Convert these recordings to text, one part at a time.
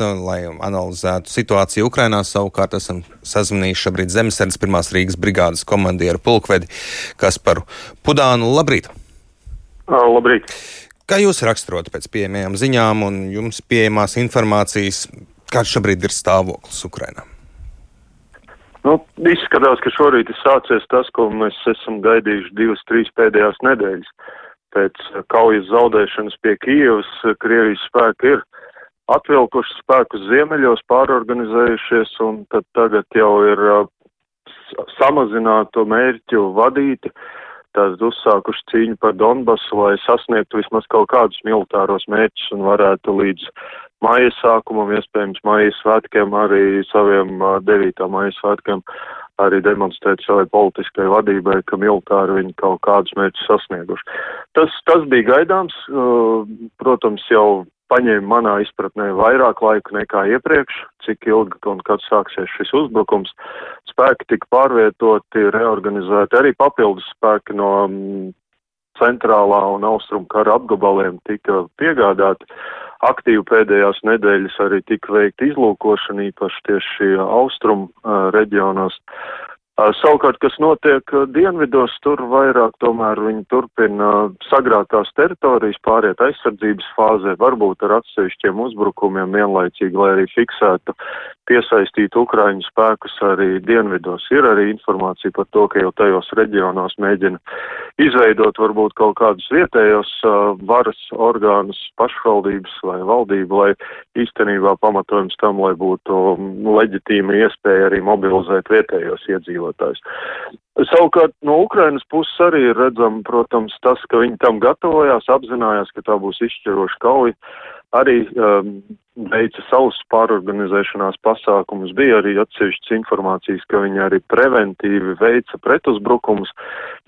Lai analizētu situāciju Ukrainā, savukārt esam sazvanījuši šobrīd Zemesardzes pirmās Rīgas brigādes komandieru pulkvedi Kasparu Pudānu. Labrīt! Labrīt! Kā jūs raksturot pēc pieejamajām ziņām un jums pieejamās informācijas, kāds šobrīd ir stāvoklis Ukrainā? Nu, izskatās, ka šorīt ir sācies tas, ko mēs esam gaidījuši divas, trīs pēdējās nedēļas. Pēc kaujas zaudēšanas pie Kijavas Krievijas spēki ir atvilkuši spēkus ziemeļos, pārorganizējušies, un tad tagad jau ir samazināto mērķu vadīti, tās uzsākuši cīņu par Donbasu, lai sasniegtu vismaz kaut kādus militāros mērķus un varētu līdz māja sākumam, iespējams, māja svētkiem, arī saviem uh, 9. māja svētkiem arī demonstrēt savai politiskai vadībai, ka militāri viņi kaut kādus mērķus sasnieguši. Tas, tas bija gaidāms, protams, jau paņēma manā izpratnē vairāk laika nekā iepriekš, cik ilgi un kad sāksies šis uzbrukums. Spēki tika pārvietoti, reorganizēti, arī papildus spēki no mm, centrālā un austrumu kara apgabaliem tika piegādāti. Aktīvi pēdējās nedēļas arī tika veikta izlūkošana, īpaši tieši austrumu uh, reģionos. Uh, Savukārt, kas notiek dienvidos, tur vairāk tomēr viņi turpina sagrātās teritorijas, pāriet aizsardzības fāzē, varbūt ar atsevišķiem uzbrukumiem vienlaicīgi, lai arī fiksētu, piesaistītu Ukraiņu spēkus arī dienvidos. Ir arī informācija par to, ka jau tajos reģionos mēģina izveidot varbūt kaut kādus vietējos uh, varas orgānus, pašvaldības vai valdību, lai īstenībā pamatojums tam, lai būtu leģitīma iespēja arī mobilizēt vietējos iedzīvotājus. Savukārt no Ukrainas puses arī ir redzama, protams, tas, ka viņi tam gatavojās, apzinājās, ka tā būs izšķiroša kauja, arī um, veica savus pārorganizēšanās pasākumus, bija arī atsevišķas informācijas, ka viņi arī preventīvi veica pretuzbrukumus,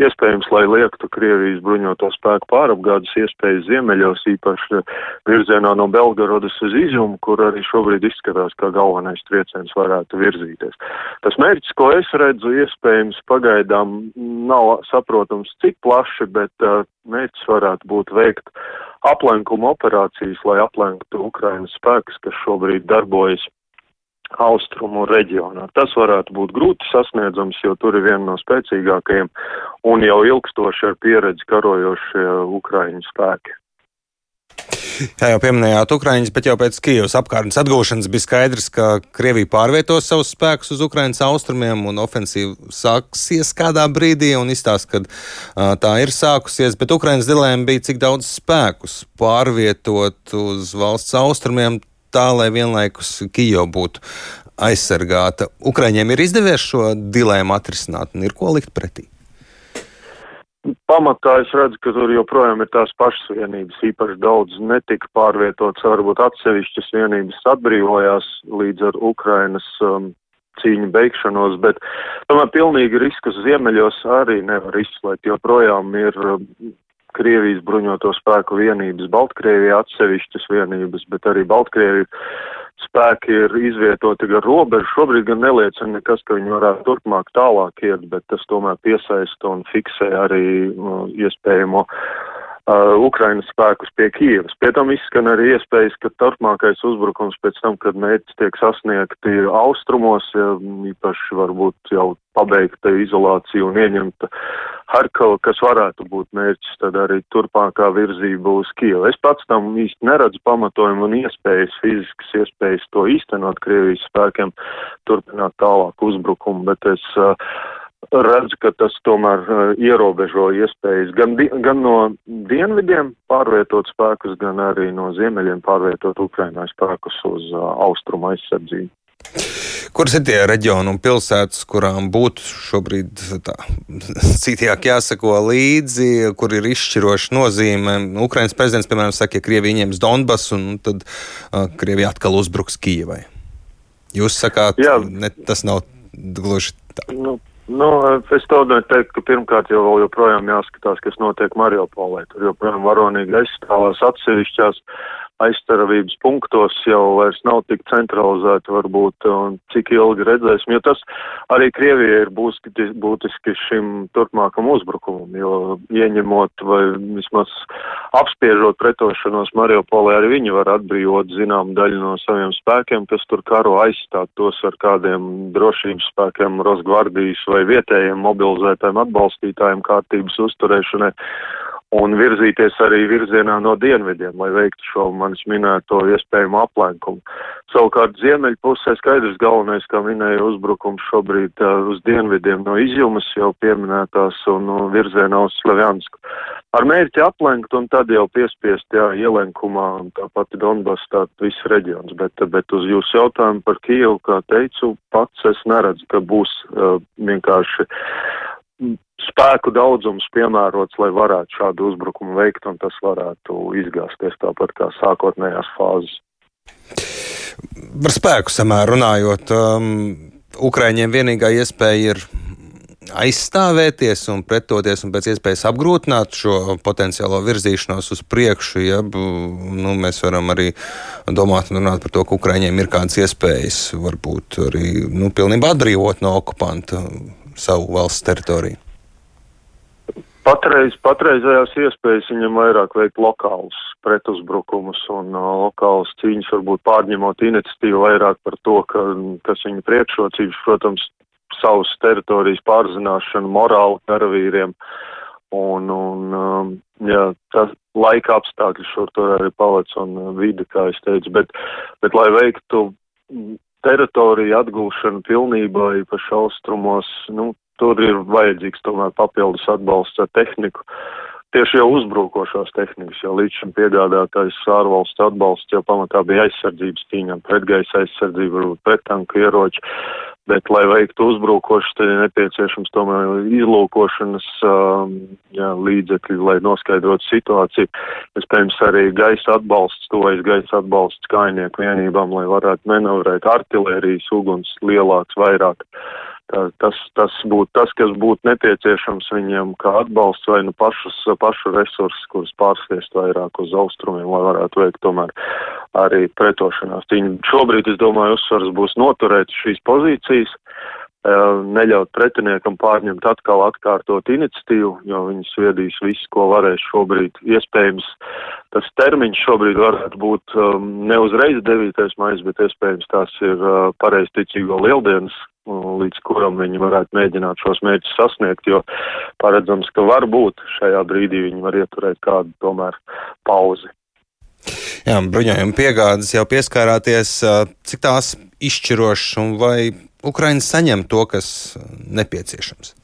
iespējams, lai liektu Krievijas bruņoto spēku pārapgādes iespējas ziemeļos, īpaši virzienā no Belgorodas uz Izumu, kur arī šobrīd izskatās, kā galvenais trieciens varētu virzīties. Tas mērķis, ko es redzu, iespējams, pagaidām nav saprotams, cik plaši, bet uh, mērķis varētu būt veikt aplenkuma operācijas, lai aplenktu Ukrainas spēkus, kas šobrīd darbojas austrumu reģionā. Tas varētu būt grūti sasniedzams, jo tur ir viena no spēcīgākajiem un jau ilgstoši ar pieredzi karojošie Ukraiņu spēki. Jā, jau pieminējāt Ukraiņas, bet jau pēc Kijavas apkārtnes atgūšanas bija skaidrs, ka Krievija pārvietos savus spēkus uz Ukraiņas austrumiem un ofensīva sāksies kādā brīdī un izstāsta, ka tā ir sākusies, bet Ukraiņas dilēma bija, cik daudz spēkus pārvietot uz valsts austrumiem tā, lai vienlaikus Kijava būtu aizsargāta. Ukraiņiem ir izdevies šo dilēmu atrisināt un ir ko likt pretī pamatā es redzu, ka tur joprojām ir tās pašas vienības, īpaši daudz netika pārvietots, varbūt atsevišķas vienības atbrīvojās līdz ar Ukrainas um, cīņu beigšanos, bet tomēr pilnīgi riskus ziemeļos arī nevar izslēgt, joprojām ir um, Krievijas bruņoto spēku vienības, Baltkrievija atsevišķas vienības, bet arī Baltkrievija spēki ir izvietoti gar robežu. Šobrīd gan neliecina nekas, ka viņi varētu turpmāk tālāk iet, bet tas tomēr piesaista un fiksē arī uh, iespējamo uh, Ukrainas spēkus pie Kievas. Pie tam izskan arī iespējas, ka turpmākais uzbrukums pēc tam, kad mērķis tiek sasniegti austrumos, ja, īpaši varbūt jau pabeigta izolācija un ieņemta Harkava, kas varētu būt mērķis, tad arī turpmākā virzība uz Kievu. Es pats tam īsti neredzu pamatojumu un iespējas, fiziskas iespējas to īstenot Krievijas spēkiem, turpināt tālāk uzbrukumu, bet es uh, redzu, ka tas tomēr uh, ierobežo iespējas gan, di gan no dienvidiem pārvietot spēkus, gan arī no ziemeļiem pārvietot Ukrainai spēkus uz uh, austrumu aizsardzību. Kuras ir tie reģioni un pilsētas, kurām būtu šobrīd tā citāk jāsako līdzi, kur ir izšķiroša nozīme? Ukraiņas prezidents, piemēram, saka, ja Krievija ņems Donbasu, un tad uh, Krievija atkal uzbruks Kijavai. Jūs sakāt, Jā. ne, tas nav gluži tā. Nu. Nu, es tomēr teiktu, ka pirmkārt jau vēl joprojām jāskatās, kas notiek Mariupolē. Tur joprojām varonīgi aizstāvās atsevišķās aizstaravības punktos jau vairs nav tik centralizēti varbūt un cik ilgi redzēsim, jo tas arī Krievijai ir būtiski, būtiski šim turpmākam uzbrukumam, jo ieņemot vai vismaz apspiežot pretošanos Mariupolē, arī viņi var atbrīvot zinām daļu no saviem spēkiem, kas tur karo aizstāt tos ar kādiem drošības spēkiem, Rosgvardijas vai vietējiem mobilizētājiem atbalstītājiem kārtības uzturēšanai un virzīties arī virzienā no dienvidiem, lai veiktu šo manis minēto iespējamo aplenkumu. Savukārt ziemeļu pusē skaidrs galvenais, kā minēja uzbrukums šobrīd uh, uz dienvidiem no izjumas jau pieminētās un uh, virzienā uz Slavjansku. Ar mērķi aplenkt un tad jau piespiest, jā, ielenkumā, tāpat Donbass, tā viss reģions, bet, bet uz jūsu jautājumu par Kijevu, kā teicu, pats es neredzu, ka būs uh, vienkārši spēku daudzums piemērots, lai varētu šādu uzbrukumu veikt, un tas varētu izgāzties tāpat kā sākotnējās fāzes. Par spēku samēru runājot, um, Ukraiņiem vienīgā iespēja ir aizstāvēties un pretoties un pēc iespējas apgrūtināt šo potenciālo virzīšanos uz priekšu. Ja, nu, mēs varam arī domāt un runāt par to, ka Ukraiņiem ir kādas iespējas varbūt arī nu, pilnībā atbrīvot no okupanta savu valsts teritoriju. Patreiz, patreizējās iespējas viņam vairāk veikt lokālus pretuzbrukumus un uh, lokālus cīņas, varbūt pārņemot iniciatīvu vairāk par to, ka, kas viņa priekšrocības, protams, savas teritorijas pārzināšanu morāli karavīriem. Un, un um, jā, tas laika apstākļi šur tur arī paliec un uh, vide, kā es teicu, bet, bet lai veiktu teritoriju atgūšanu pilnībā, īpaši austrumos, nu, tur ir vajadzīgs tomēr papildus atbalsts ar tehniku. Tieši jau uzbrukošās tehnikas, jo līdz šim piegādātais ārvalstu atbalsts jau pamatā bija aizsardzības cīņām, pretgaisa aizsardzība, varbūt pretanku ieroči, bet, lai veiktu uzbrukošas, tad ir nepieciešams tomēr izlūkošanas um, jā, līdzekļi, lai noskaidrotu situāciju. Iespējams, arī gaisa atbalsts, tuvojas gaisa atbalsts kainieku vienībām, lai varētu manovrēt artilērijas uguns lielāks, vairāk. Uh, Tā, tas, tas būtu tas, kas būtu nepieciešams viņiem kā atbalsts vai nu pašus, pašu resursus, kurus pārsviest vairāk uz austrumiem, lai varētu veikt tomēr arī pretošanās cīņu. Šobrīd, es domāju, uzsvars būs noturēt šīs pozīcijas, neļaut pretiniekam pārņemt atkal atkārtot iniciatīvu, jo viņi sviedīs visu, ko varēs šobrīd. Iespējams, tas termiņš šobrīd varētu būt um, ne uzreiz 9. maijs, bet iespējams tās ir uh, pareizticīgo lieldienas līdz kuram viņi varētu mēģināt šos mērķus sasniegt, jo paredzams, ka varbūt šajā brīdī viņi var ieturēt kādu tomēr pauzi. Jā, bruņojuma piegādes jau pieskārāties, cik tās izšķirošas un vai Ukraiņa saņem to, kas nepieciešams?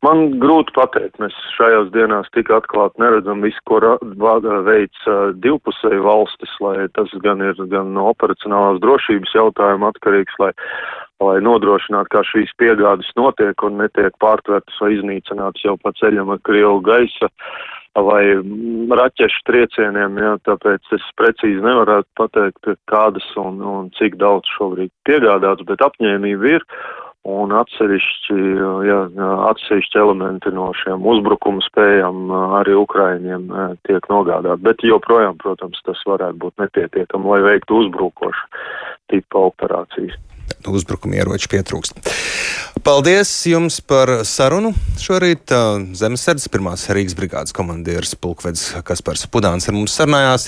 Man grūti pateikt, mēs šajās dienās tik atklāti neredzam visu, ko veids divpusēji valstis, lai tas gan ir gan no operacionālās drošības jautājuma atkarīgs, lai lai nodrošinātu, kā šīs piegādes notiek un netiek pārtvērtas vai iznīcinātas jau pa ceļam ar Krievu gaisa vai raķešu triecieniem, jā, tāpēc es precīzi nevarētu pateikt, kādas un, un cik daudz šobrīd piegādāts, bet apņēmība ir un atsevišķi, jā, atsevišķi elementi no šiem uzbrukumu spējām arī Ukraiņiem tiek nogādāti, bet joprojām, protams, tas varētu būt nepietiekami, lai veiktu uzbrukošu tipa operācijas uzbrukuma ieroči pietrūkst. Paldies jums par sarunu. Šorīt Zemesardzes pirmās Rīgas brigādes komandieris Pulkvedis Kaspars Pudāns ar mums sarunājās.